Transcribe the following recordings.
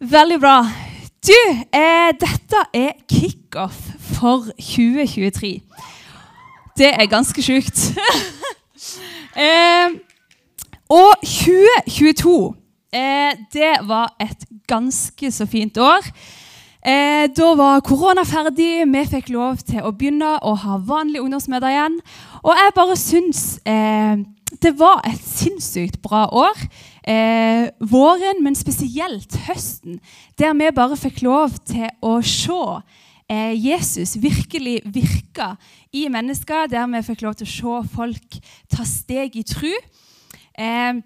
Veldig bra. Du, eh, dette er kickoff for 2023. Det er ganske sjukt. eh, og 2022, eh, det var et ganske så fint år. Eh, da var korona ferdig, vi fikk lov til å begynne å ha vanlige ungdomsmøter igjen. Og jeg bare syns eh, det var et sinnssykt bra år. Eh, våren, men spesielt høsten, der vi bare fikk lov til å se eh, Jesus virkelig virke i mennesker, der vi fikk lov til å se folk ta steg i tru. Eh,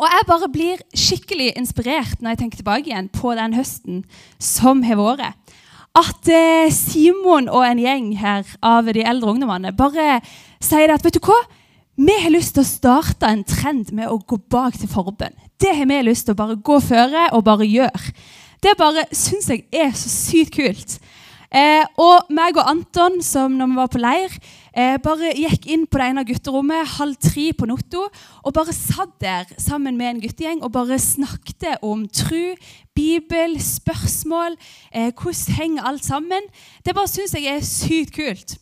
og jeg bare blir skikkelig inspirert når jeg tenker tilbake igjen på den høsten som har vært. At eh, Simon og en gjeng her av de eldre ungdommene bare sier at vet du hva? Vi har lyst til å starte en trend med å gå bak til forbønn. Det har vi lyst til å bare gå føre og bare gjøre. Det bare syns jeg er så sykt kult. Eh, og meg og Anton, som når vi var på leir, eh, bare gikk inn på det ene gutterommet halv tre på Notto og bare satt der sammen med en guttegjeng og bare snakket om tru, Bibel, spørsmål, eh, hvordan henger alt sammen. Det bare syns jeg er sykt kult.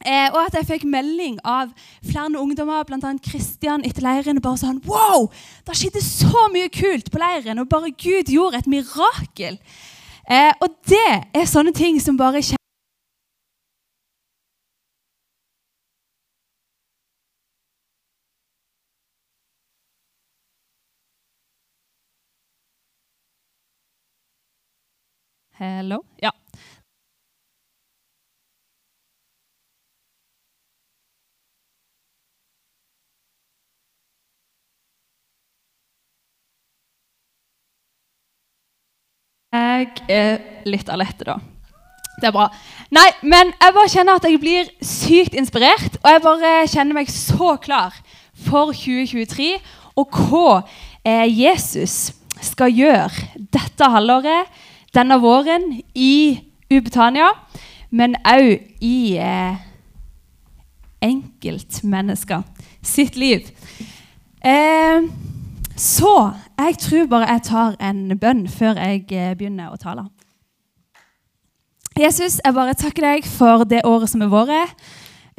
Eh, og at jeg fikk melding av flere ungdommer, bl.a. Kristian etter leiren. bare sånn, Wow! Det skjedde så mye kult på leiren, og bare Gud gjorde et mirakel. Eh, og det er sånne ting som bare kjenner Hello? Ja. Jeg er litt alette, da. Det er bra. Nei, men jeg bare kjenner at jeg blir sykt inspirert. Og jeg bare kjenner meg så klar for 2023 og hva eh, Jesus skal gjøre dette halvåret, denne våren, i Ubetania, men òg i eh, enkeltmennesker sitt liv. Eh, så jeg tror bare jeg tar en bønn før jeg eh, begynner å tale. Jesus, jeg bare takker deg for det året som er vært.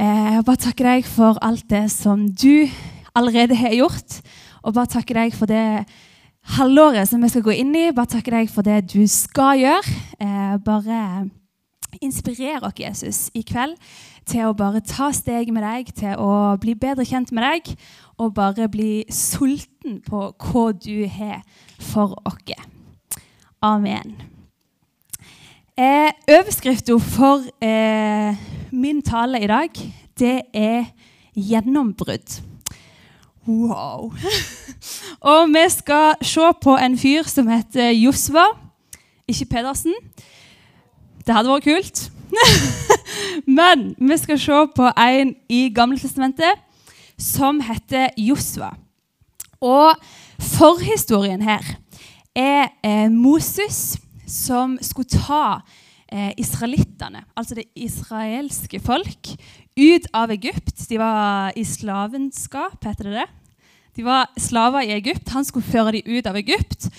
Eh, jeg bare takker deg for alt det som du allerede har gjort. Og bare takker deg for det halvåret som vi skal gå inn i. Bare takker deg for det du skal gjøre. Eh, bare inspirer oss, Jesus, i kveld til å bare ta steg med deg, til å bli bedre kjent med deg, og bare bli sulten på hva du har for oss. Amen. Eh, Overskriften for eh, min tale i dag, det er 'gjennombrudd'. Wow. og vi skal se på en fyr som heter Josva, ikke Pedersen. Det hadde vært kult. Men vi skal se på en i Gammeltestamentet som heter Josva. Og forhistorien her er eh, Moses som skulle ta eh, israelittene, altså det israelske folk, ut av Egypt. De var i slavenskap, heter det det? De var slaver i Egypt. Han skulle føre dem ut av Egypt.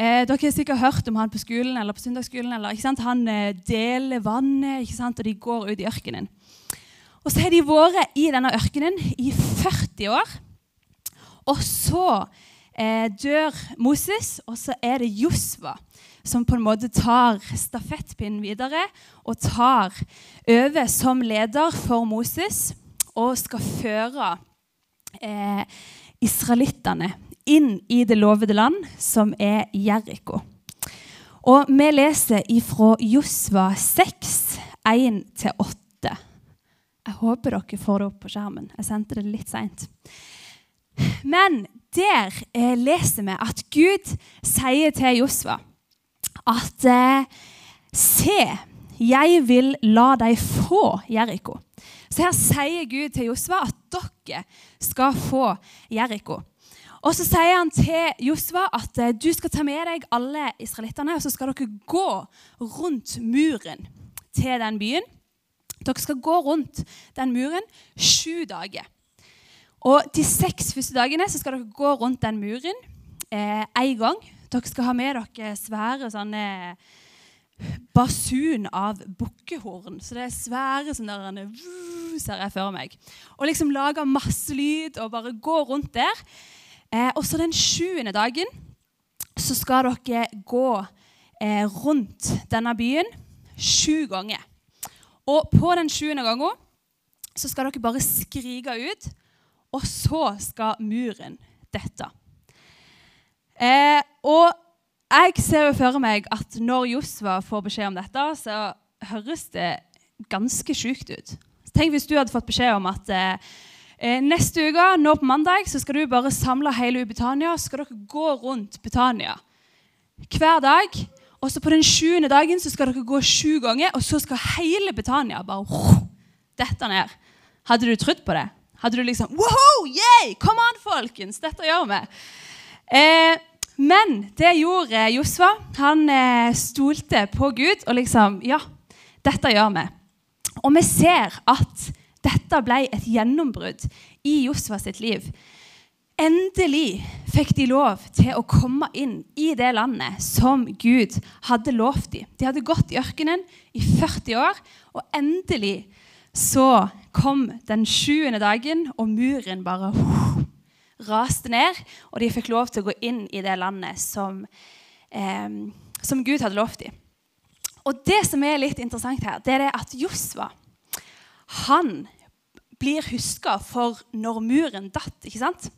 Eh, dere har sikkert hørt om han på skolen eller på søndagsskolen. Eller, han eh, deler vannet, og de går ut i ørkenen. Og så har de vært i denne ørkenen i 40 år. Og så eh, dør Moses, og så er det Josva som på en måte tar stafettpinnen videre og tar over som leder for Moses og skal føre eh, israelittene inn i det lovede land, som er Jeriko. Og vi leser ifra Josva 6, 1-8. Jeg håper dere får det opp på skjermen. Jeg sendte det litt seint. Men der eh, leser vi at Gud sier til Josva at eh, Se, jeg vil la deg få Jeriko. Så her sier Gud til Josva at dere skal få Jeriko. Og så sier han til Josva at eh, du skal ta med deg alle israelittene, og så skal dere gå rundt muren til den byen. Dere skal gå rundt den muren sju dager. Og De seks første dagene så skal dere gå rundt den muren én eh, gang. Dere skal ha med dere svære sånne basun av bukkehorn. Så det er svære sånne der, ser jeg for meg. Og liksom lage masse lyd og bare gå rundt der. Eh, og så den sjuende dagen så skal dere gå eh, rundt denne byen sju ganger. Og på den sjuende gangen så skal dere bare skrike ut, og så skal muren dette. Eh, og jeg ser jo for meg at når Josva får beskjed om dette, så høres det ganske sjukt ut. Tenk hvis du hadde fått beskjed om at eh, neste uke, nå på mandag, så skal du bare samle hele Betania, så skal dere gå rundt Betania hver dag. Og så på den sjuende dagen så skal dere gå sju ganger, og så skal hele Betania bare dette ned. Hadde du trodd på det? Hadde du liksom Wow, yay! Kom an, folkens! Dette gjør vi. Eh, men det gjorde Josva. Han eh, stolte på Gud og liksom Ja, dette gjør vi. Og vi ser at dette ble et gjennombrudd i Josva sitt liv. Endelig fikk de lov til å komme inn i det landet som Gud hadde lovt dem. De hadde gått i ørkenen i 40 år, og endelig så kom den sjuende dagen, og muren bare raste ned, og de fikk lov til å gå inn i det landet som, eh, som Gud hadde lovt dem. Og det som er litt interessant her, det er at Josva han blir huska for når muren datt. ikke sant?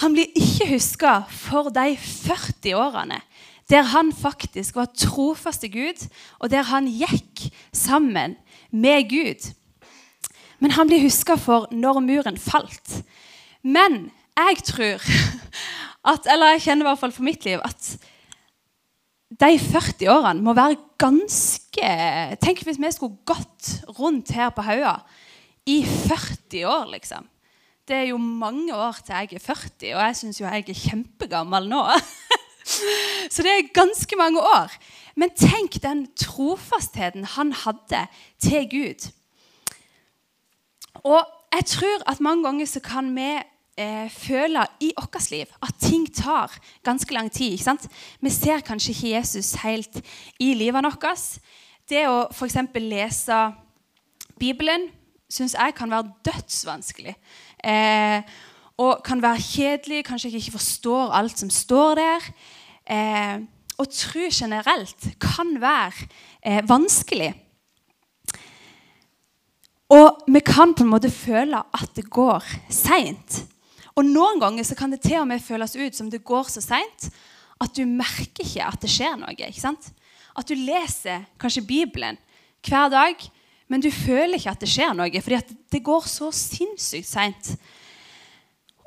Han blir ikke huska for de 40 årene der han faktisk var trofast til Gud, og der han gikk sammen med Gud. Men han blir huska for når muren falt. Men jeg tror at, eller jeg kjenner i hvert fall for mitt liv, at de 40 årene må være ganske Tenk hvis vi skulle gått rundt her på Haua i 40 år, liksom. Det er jo mange år til jeg er 40, og jeg syns jo jeg er kjempegammel nå. Så det er ganske mange år. Men tenk den trofastheten han hadde til Gud. Og jeg tror at mange ganger så kan vi eh, føle i vårt liv at ting tar ganske lang tid. ikke sant? Vi ser kanskje ikke Jesus helt i livet vårt. Det å f.eks. lese Bibelen syns jeg kan være dødsvanskelig. Eh, og kan være kjedelig, kanskje jeg ikke forstår alt som står der. Eh, og tro generelt kan være eh, vanskelig. Og vi kan på en måte føle at det går seint. Og noen ganger så kan det til og med føles ut som det går så seint at du merker ikke at det skjer noe. ikke sant? At du leser kanskje Bibelen hver dag, men du føler ikke at det skjer noe, fordi at det går så sinnssykt seint.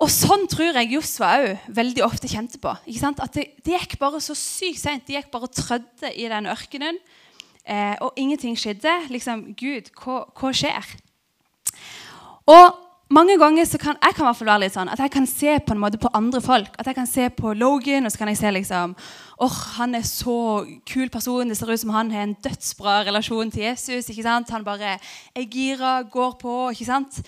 Og sånn tror jeg Josva òg veldig ofte kjente på. ikke sant? At det, det gikk bare så sykt seint. De gikk bare og trødde i den ørkenen eh, og ingenting skjedde. Liksom, Gud, hva, hva, skjer? Og mange ganger så kan jeg kan hvert fall være litt sånn at jeg kan se på en måte på andre folk. At jeg kan se på Logan, og så kan jeg se liksom åh, oh, han er så kul person. Det ser ut som han har en dødsbra relasjon til Jesus. ikke sant? Han bare er gira, går på. ikke sant?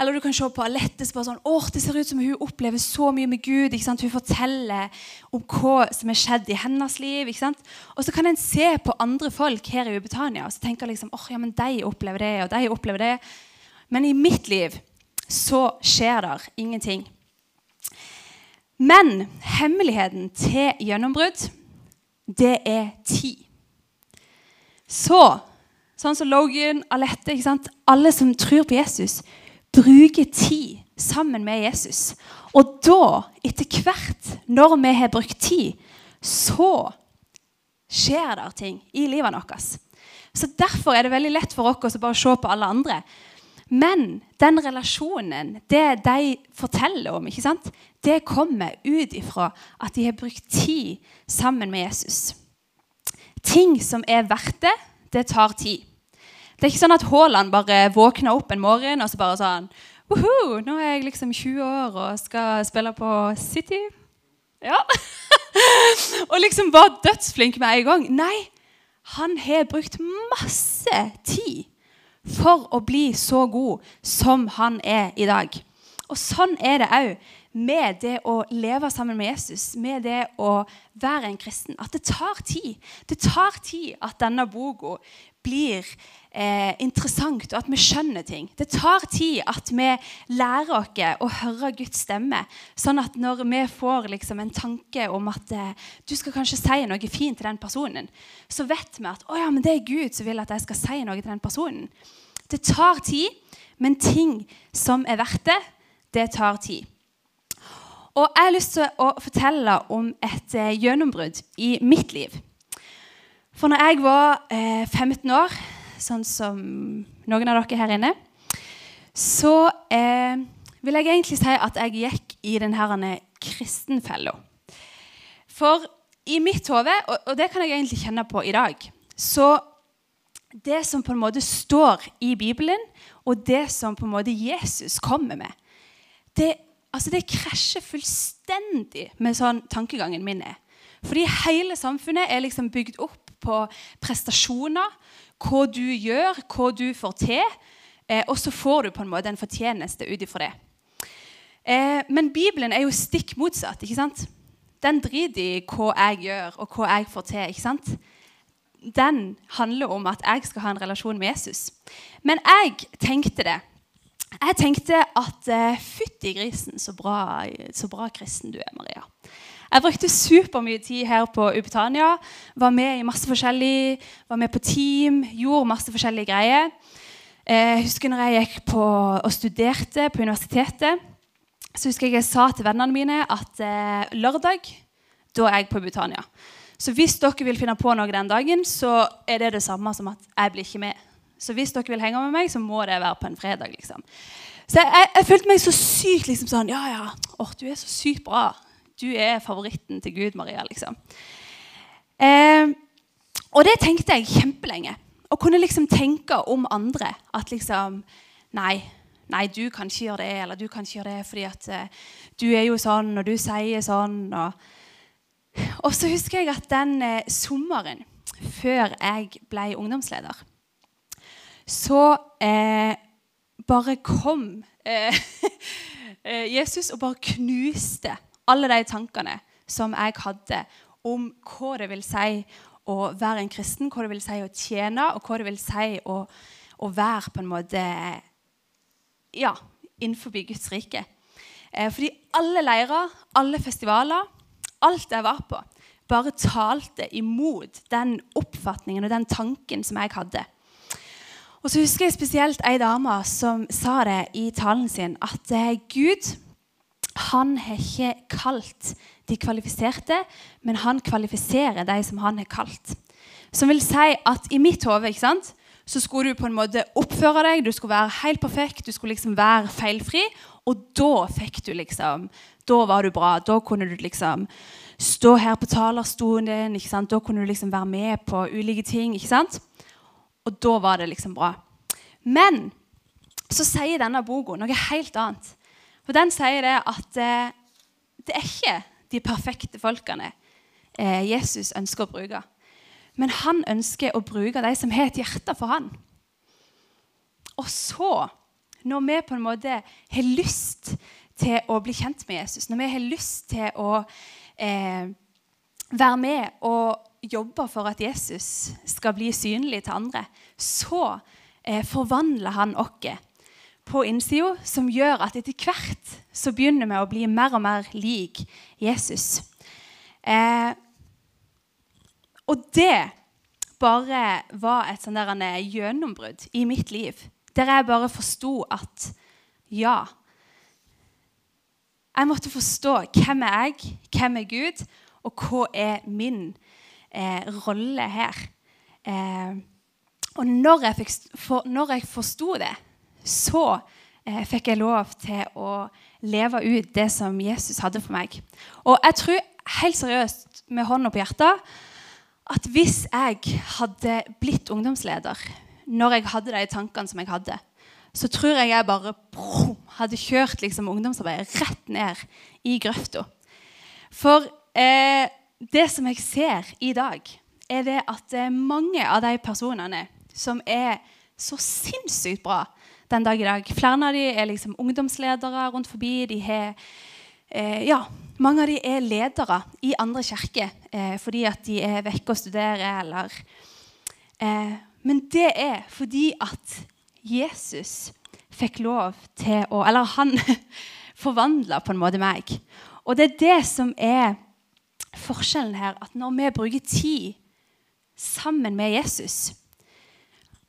Eller du kan se på Alette som sånn, åh, det ser ut som hun opplever så mye med Gud. ikke sant? Hun forteller om hva som er skjedd i hennes liv. ikke sant? Og så kan en se på andre folk her i Ubetania og så tenke liksom, åh, ja, men de opplever det, og de opplever det. Men i mitt liv så skjer det ingenting. Men hemmeligheten til gjennombrudd, det er tid. Så, sånn som Logan, Alette, alle som tror på Jesus, bruker tid sammen med Jesus. Og da, etter hvert, når vi har brukt tid, så skjer det ting i livet vårt. Så Derfor er det veldig lett for oss å bare se på alle andre. Men den relasjonen, det de forteller om, ikke sant? det kommer ut ifra at de har brukt tid sammen med Jesus. Ting som er verdt det, det tar tid. Det er ikke sånn at Haaland bare våkner opp en morgen og så bare sånn Woho, nå er jeg liksom 20 år og skal spille på City. Ja. og liksom var dødsflink med en gang. Nei, han har brukt masse tid for å bli så god som han er i dag. Og sånn er det òg med det å leve sammen med Jesus, med det å være en kristen, at det tar tid. Det tar tid at denne boka blir eh, interessant, og at vi skjønner ting. Det tar tid at vi lærer oss å høre Guds stemme. Sånn at når vi får liksom, en tanke om at eh, du skal kanskje si noe fint til den personen, så vet vi at å, ja, det er Gud som vil at jeg skal si noe til den personen. Det tar tid, men ting som er verdt det, det tar tid. Og Jeg har lyst til å fortelle om et eh, gjennombrudd i mitt liv. For når jeg var eh, 15 år, sånn som noen av dere her inne, så eh, vil jeg egentlig si at jeg gikk i denne kristenfella. For i mitt hode, og det kan jeg egentlig kjenne på i dag, så det som på en måte står i Bibelen, og det som på en måte Jesus kommer med, det, altså det krasjer fullstendig med sånn tankegangen min er. Fordi hele samfunnet er liksom bygd opp på prestasjoner, hva du gjør, hva du får til. Eh, og så får du på en måte en fortjeneste ut ifra det. Eh, men Bibelen er jo stikk motsatt. ikke sant? Den driter i hva jeg gjør, og hva jeg får til. ikke sant? Den handler om at jeg skal ha en relasjon med Jesus. Men jeg tenkte det jeg tenkte at uh, fytti grisen, så bra, så bra kristen du er, Maria. Jeg brukte supermye tid her på Ubetania. Var med i masse forskjellig, var med på team, gjorde masse forskjellige greier. Jeg eh, husker når jeg gikk på og studerte på universitetet, så husker jeg jeg sa til vennene mine at eh, lørdag da er jeg på Butania. Så hvis dere vil finne på noe den dagen, så er det det samme som at jeg blir ikke med. Så hvis dere vil henge med meg, så må det være på en fredag. liksom. Så jeg, jeg, jeg følte meg så sykt liksom sånn Ja, ja, Åh, du er så sykt bra. Du er favoritten til Gud, Maria. liksom. Eh, og det tenkte jeg kjempelenge. Å kunne liksom tenke om andre. At liksom Nei, nei, du kan ikke gjøre det, eller du kan ikke gjøre det fordi at uh, du er jo sånn, og du sier sånn. Og, og så husker jeg at den uh, sommeren før jeg ble ungdomsleder så eh, bare kom Jesus og bare knuste alle de tankene som jeg hadde om hva det vil si å være en kristen, hva det vil si å tjene, og hva det vil si å, å være på en måte ja, innenfor Guds rike. Eh, fordi alle leirer, alle festivaler, alt jeg var på, bare talte imot den oppfatningen og den tanken som jeg hadde. Og så husker jeg spesielt ei dame som sa det i talen sin, at eh, Gud han har ikke kalt de kvalifiserte, men han kvalifiserer de som han har kalt. Som vil si at i mitt hode skulle du på en måte oppføre deg, du skulle være helt perfekt, du skulle liksom være feilfri. Og da fikk du liksom Da var du bra. Da kunne du liksom stå her på talerstolen din. ikke sant? Da kunne du liksom være med på ulike ting. ikke sant? Og da var det liksom bra. Men så sier denne boka noe helt annet. For den sier det at eh, det er ikke de perfekte folkene eh, Jesus ønsker å bruke. Men han ønsker å bruke de som har et hjerte for han. Og så, når vi på en måte har lyst til å bli kjent med Jesus, når vi har lyst til å eh, være med og jobbe for at Jesus skal bli synlig til andre, så eh, forvandler han oss på innsida, som gjør at etter hvert så begynner vi å bli mer og mer lik Jesus. Eh, og det bare var et sånn gjennombrudd i mitt liv, der jeg bare forsto at ja Jeg måtte forstå hvem er jeg, hvem er Gud, og hva er min eh, rolle her. Eh, og når jeg, for, når jeg forsto det, så eh, fikk jeg lov til å leve ut det som Jesus hadde for meg. Og jeg tror helt seriøst, med hånda på hjertet, at hvis jeg hadde blitt ungdomsleder når jeg hadde de tankene som jeg hadde, så tror jeg jeg bare brum, hadde kjørt liksom, ungdomsarbeidet rett ned i grøfta. For eh, det som jeg ser i dag, er det at er mange av de personene som er så sinnssykt bra den dag i dag Flere av dem er liksom ungdomsledere rundt forbi. De har eh, ja, mange av dem er ledere i andre kirker eh, fordi at de er vekke og studerer. Eller, eh, men det er fordi at Jesus fikk lov til å Eller han forvandla på en måte meg. Og det er det som er forskjellen her. At når vi bruker tid sammen med Jesus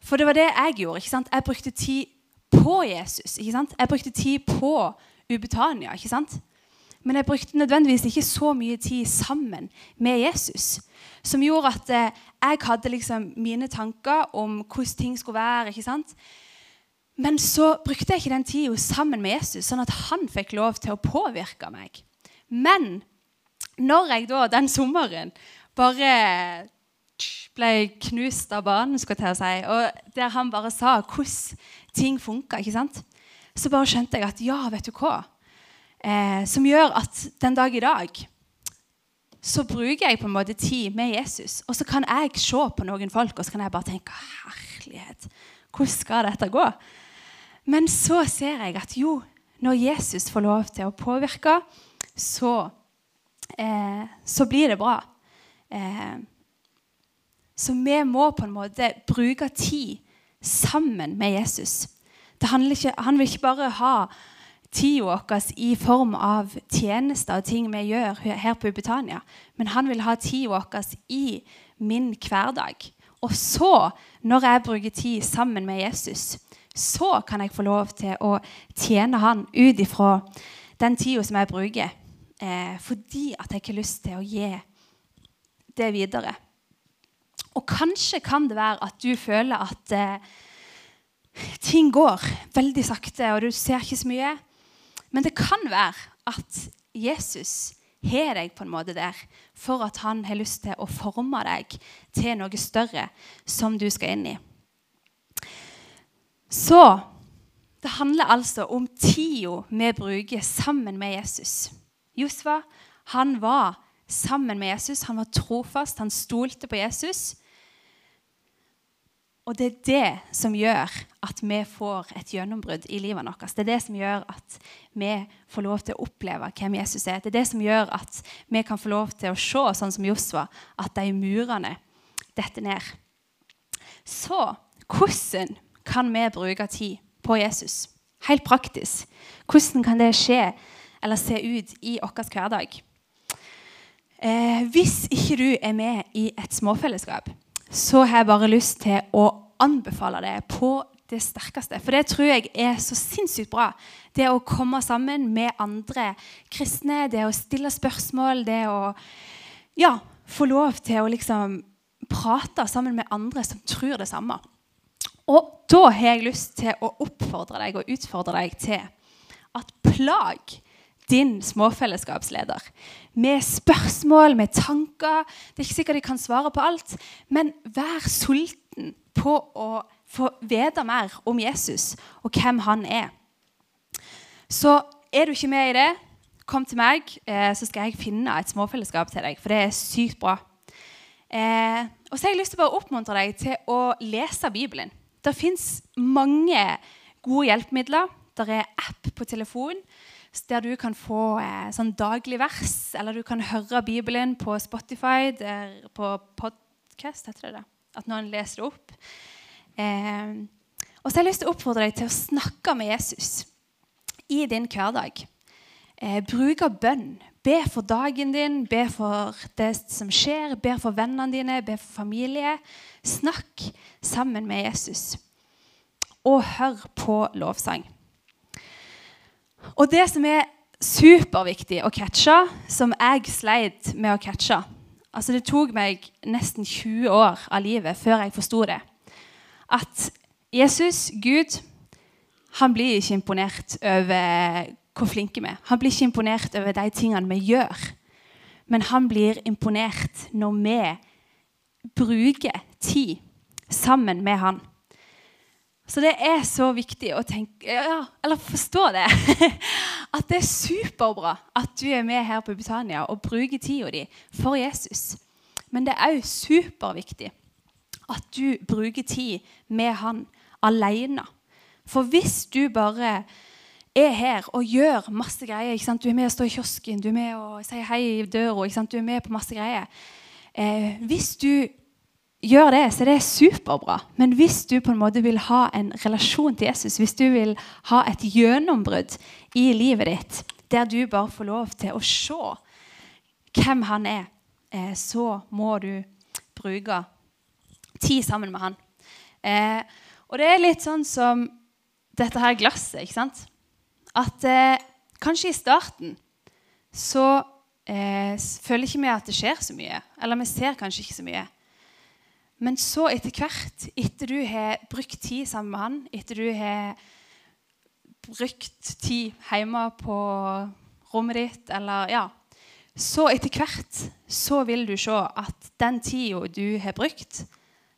For det var det jeg gjorde. ikke sant? Jeg brukte tid på Jesus. ikke sant? Jeg brukte tid på Ubetania. ikke sant? Men jeg brukte nødvendigvis ikke så mye tid sammen med Jesus. Som gjorde at eh, jeg hadde liksom mine tanker om hvordan ting skulle være. ikke sant? Men så brukte jeg ikke den tida sammen med Jesus, sånn at han fikk lov til å påvirke meg. Men når jeg da den sommeren bare ble knust av banen, skulle jeg til å si, og der han bare sa hvordan ting funka, så bare skjønte jeg at ja, vet du hva? Eh, som gjør at den dag i dag så bruker jeg på en måte tid med Jesus. Og så kan jeg se på noen folk og så kan jeg bare tenke Herlighet, hvordan skal dette gå? Men så ser jeg at jo, når Jesus får lov til å påvirke, så, eh, så blir det bra. Eh, så vi må på en måte bruke tid sammen med Jesus. Ikke, han vil ikke bare ha tida vår i form av tjenester og ting vi gjør her på Ubetania. Men han vil ha tida vår i min hverdag. Og så, når jeg bruker tid sammen med Jesus, så kan jeg få lov til å tjene han ut ifra den tida som jeg bruker. Eh, fordi at jeg ikke har lyst til å gi det videre. Og kanskje kan det være at du føler at eh, ting går veldig sakte, og du ser ikke så mye. Men det kan være at Jesus har deg på en måte der for at han har lyst til å forme deg til noe større som du skal inn i. Så det handler altså om tida vi bruker sammen med Jesus. Josva han var sammen med Jesus, han var trofast, han stolte på Jesus. Og det er det som gjør at vi får et gjennombrudd i livet vårt. Det er det som gjør at vi får lov til å oppleve hvem Jesus er. Det er det som gjør at vi kan få lov til å se, sånn som Josva, at de murene detter ned. Så hvordan kan vi bruke tid på Jesus? Helt praktisk. Hvordan kan det skje eller se ut i vår hverdag? Eh, hvis ikke du er med i et småfellesskap, så har jeg bare lyst til å anbefale det på det sterkeste. For det tror jeg er så sinnssykt bra. Det å komme sammen med andre kristne, det å stille spørsmål, det å ja, få lov til å liksom prate sammen med andre som tror det samme. Og da har jeg lyst til å oppfordre deg og utfordre deg til at plag din småfellesskapsleder med spørsmål, med tanker. Det er ikke sikkert de kan svare på alt, men vær sulten på å få vite mer om Jesus og hvem han er. Så er du ikke med i det, kom til meg, eh, så skal jeg finne et småfellesskap til deg. For det er sykt bra. Eh, og så har jeg lyst til å oppmuntre deg til å lese Bibelen. Det fins mange gode hjelpemidler. Det er app på telefon der du kan få eh, sånn daglig vers, eller du kan høre Bibelen på Spotify, der, på podcast, heter det det. At noen leser det opp. Eh, og så har jeg lyst til å oppfordre deg til å snakke med Jesus i din hverdag. Eh, bruk bønn. Be for dagen din, be for det som skjer, be for vennene dine, be for familie. Snakk sammen med Jesus. Og hør på lovsang. Og det som er superviktig å catche, som jeg sleit med å catche altså Det tok meg nesten 20 år av livet før jeg forsto det. At Jesus, Gud, han blir ikke imponert over hvor flinke vi er. Han blir ikke imponert over de tingene vi gjør. Men han blir imponert når vi bruker tid sammen med han. Så det er så viktig å tenke, ja, eller forstå det. At det er superbra at du er med her på Britannia og bruker tida di for Jesus. Men det er òg superviktig at du bruker tid med han alene. For hvis du bare er her og gjør masse greier. Du er med og står i kiosken, du er med og sier hei i døra. Du er med på masse greier. Eh, hvis du gjør det, så det er superbra. Men hvis du på en måte vil ha en relasjon til Jesus, hvis du vil ha et gjennombrudd i livet ditt, der du bare får lov til å se hvem han er, eh, så må du bruke tid sammen med han. Eh, og det er litt sånn som dette her glasset. ikke sant? At eh, kanskje i starten så føler ikke vi at det skjer så mye. Eller vi ser kanskje ikke så mye. Men så etter hvert, etter du har brukt tid sammen med han, etter du har brukt tid hjemme på rommet ditt, eller ja Så etter hvert så vil du se at den tida du har brukt,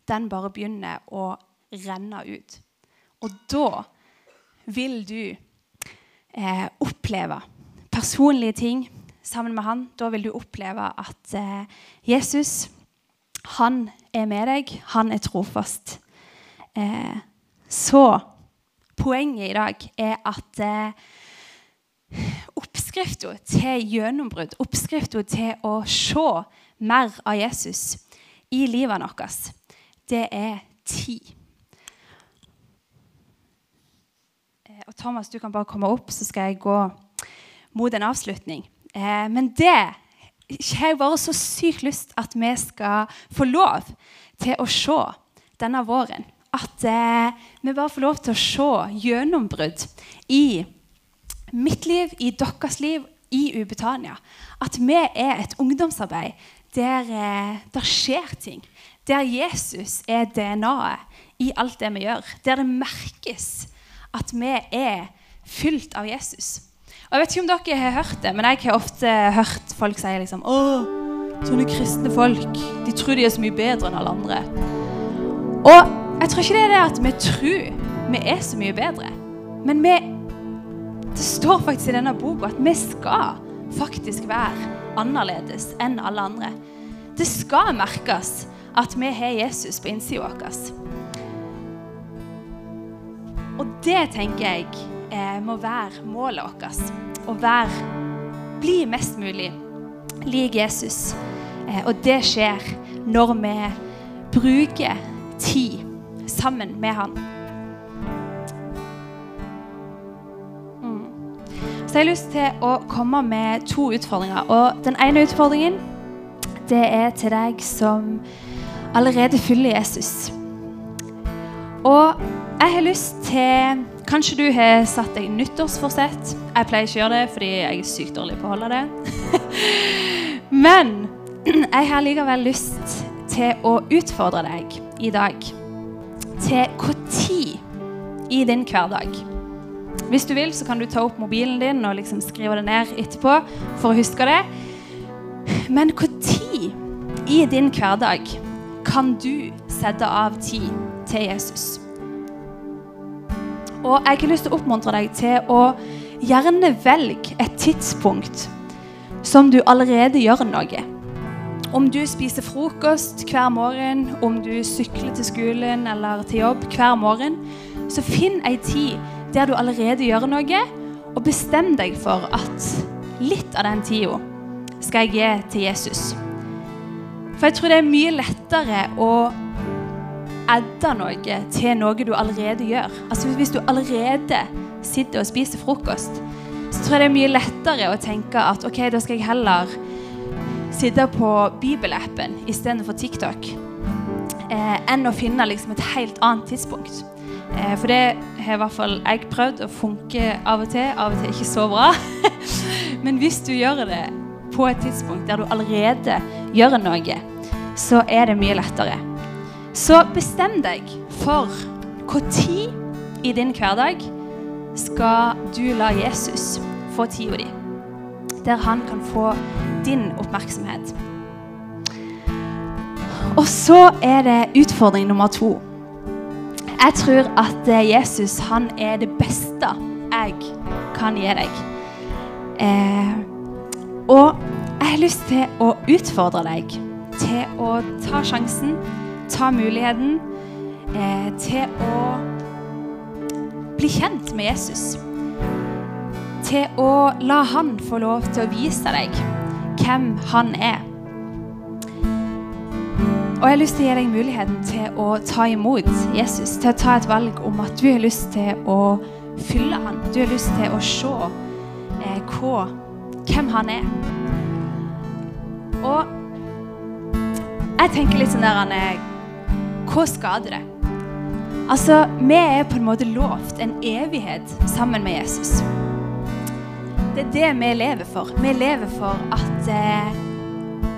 den bare begynner å renne ut. Og da vil du eh, oppleve personlige ting sammen med han. Da vil du oppleve at eh, Jesus, han er med deg. Han er trofast. Eh, så poenget i dag er at eh, oppskrifta til gjennombrudd, oppskrifta til å se mer av Jesus i livet vårt, det er tid. Eh, og Thomas, du kan bare komme opp, så skal jeg gå mot en avslutning. Eh, men det har bare så sykt lyst at vi skal få lov til å se denne våren. At eh, vi bare får lov til å se gjennombrudd i mitt liv, i deres liv, i Ubetania. At vi er et ungdomsarbeid der eh, det skjer ting. Der Jesus er DNA-et i alt det vi gjør. Der det merkes at vi er fylt av Jesus. Og Jeg vet ikke om dere har hørt det, men jeg har ofte hørt folk si liksom Å, sånne kristne folk, de tror de er så mye bedre enn alle andre. Og jeg tror ikke det er det at vi tror vi er så mye bedre. Men vi, det står faktisk i denne boka at vi skal faktisk være annerledes enn alle andre. Det skal merkes at vi har Jesus på innsida vår. Og det tenker jeg eh, må være målet vårt. Å være, bli mest mulig lik Jesus. Eh, og det skjer når vi bruker tid sammen med han. Mm. Så jeg har lyst til å komme med to utfordringer. Og den ene utfordringen det er til deg som allerede fyller Jesus. Og jeg har lyst til Kanskje du har satt deg nyttårsforsett. Jeg pleier ikke å gjøre det fordi jeg er sykt dårlig på å holde det. Men jeg har likevel lyst til å utfordre deg i dag til når i din hverdag Hvis du vil, så kan du ta opp mobilen din og liksom skrive det ned etterpå for å huske det. Men når i din hverdag kan du sette av tid til Jesus? Og jeg har lyst til å oppmuntre deg til å gjerne velge et tidspunkt som du allerede gjør noe. Om du spiser frokost hver morgen, om du sykler til skolen eller til jobb hver morgen, så finn ei tid der du allerede gjør noe, og bestem deg for at litt av den tida skal jeg gi til Jesus. For jeg tror det er mye lettere å adde noe til noe du allerede gjør. Altså Hvis du allerede sitter og spiser frokost, så tror jeg det er mye lettere å tenke at ok, da skal jeg heller sitte på bibelappen istedenfor TikTok. Eh, enn å finne liksom et helt annet tidspunkt. Eh, for det har i hvert fall jeg prøvd å funke av og til. Av og til ikke så bra. Men hvis du gjør det på et tidspunkt der du allerede gjør noe, så er det mye lettere. Så bestem deg for når i din hverdag skal du la Jesus få tida di. Der han kan få din oppmerksomhet. Og så er det utfordring nummer to. Jeg tror at eh, Jesus han er det beste jeg kan gi deg. Eh, og jeg har lyst til å utfordre deg til å ta sjansen ta muligheten eh, til å bli kjent med Jesus. til å la han få lov til å vise deg hvem han er. Og jeg har lyst til å gi deg muligheten til å ta imot Jesus, til å ta et valg om at du har lyst til å fylle han. Du har lyst til å se eh, hva, hvem han er. Og jeg tenker litt sånn der han er Hva skader det? Altså, vi er på en måte lovt en evighet sammen med Jesus. Det er det vi lever for. Vi lever for at eh,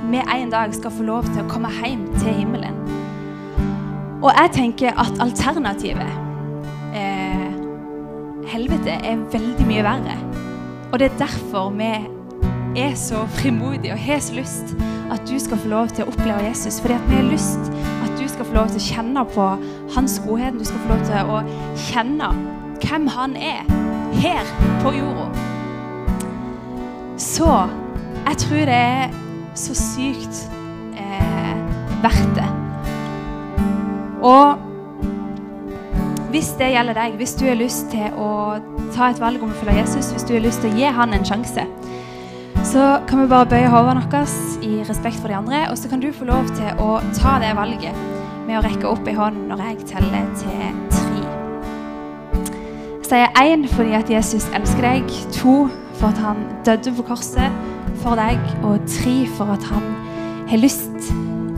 vi en dag skal få lov til å komme hjem til himmelen. Og jeg tenker at alternativet eh, Helvete er veldig mye verre. Og det er derfor vi er så frimodige og har så lyst at du skal få lov til å oppleve Jesus. Fordi at vi har lyst skal få lov til å kjenne på hans godhet. Du skal få lov til å kjenne hvem han er her på jorda. Så jeg tror det er så sykt eh, verdt det. Og hvis det gjelder deg, hvis du har lyst til å ta et valg om å følge Jesus, hvis du har lyst til å gi han en sjanse, så kan vi bare bøye hodene våre i respekt for de andre, og så kan du få lov til å ta det valget med å rekke opp i hånden når jeg teller til tre. Jeg sier én fordi at Jesus elsker deg, to for at han døde på korset for deg, og tre for at han har lyst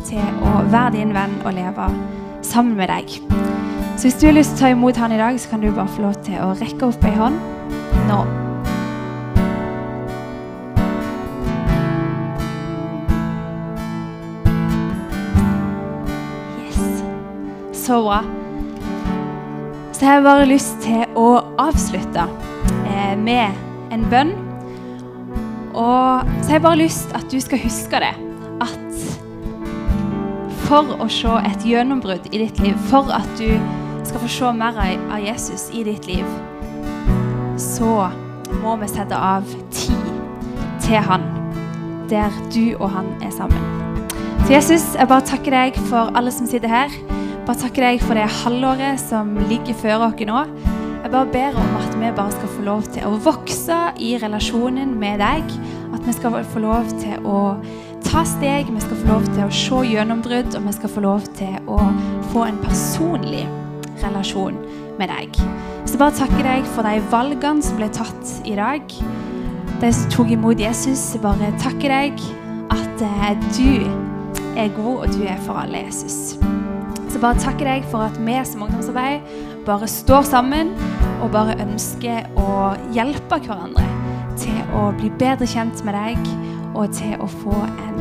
til å være din venn og leve sammen med deg. Så hvis du har lyst til å ta imot han i dag, så kan du bare få lov til å rekke opp ei hånd nå. Så bra. Så jeg har bare lyst til å avslutte eh, med en bønn. Og så har jeg bare lyst at du skal huske det. At for å se et gjennombrudd i ditt liv, for at du skal få se mer av Jesus i ditt liv, så må vi sette av tid til han, der du og han er sammen. Så Jesus, jeg bare takker deg for alle som sitter her. Bare takker deg for det halvåret som ligger før oss nå. Jeg bare ber om at vi bare skal få lov til å vokse i relasjonen med deg. At vi skal få lov til å ta steg, vi skal få lov til å se gjennombrudd, og vi skal få lov til å få en personlig relasjon med deg. Så bare takker deg for de valgene som ble tatt i dag. De som tok imot Jesus, bare takker deg at eh, du er god, og du er for alle, Jesus. Så bare takker deg for at vi som ungdomsarbeid bare står sammen og bare ønsker å hjelpe hverandre til å bli bedre kjent med deg og til å få en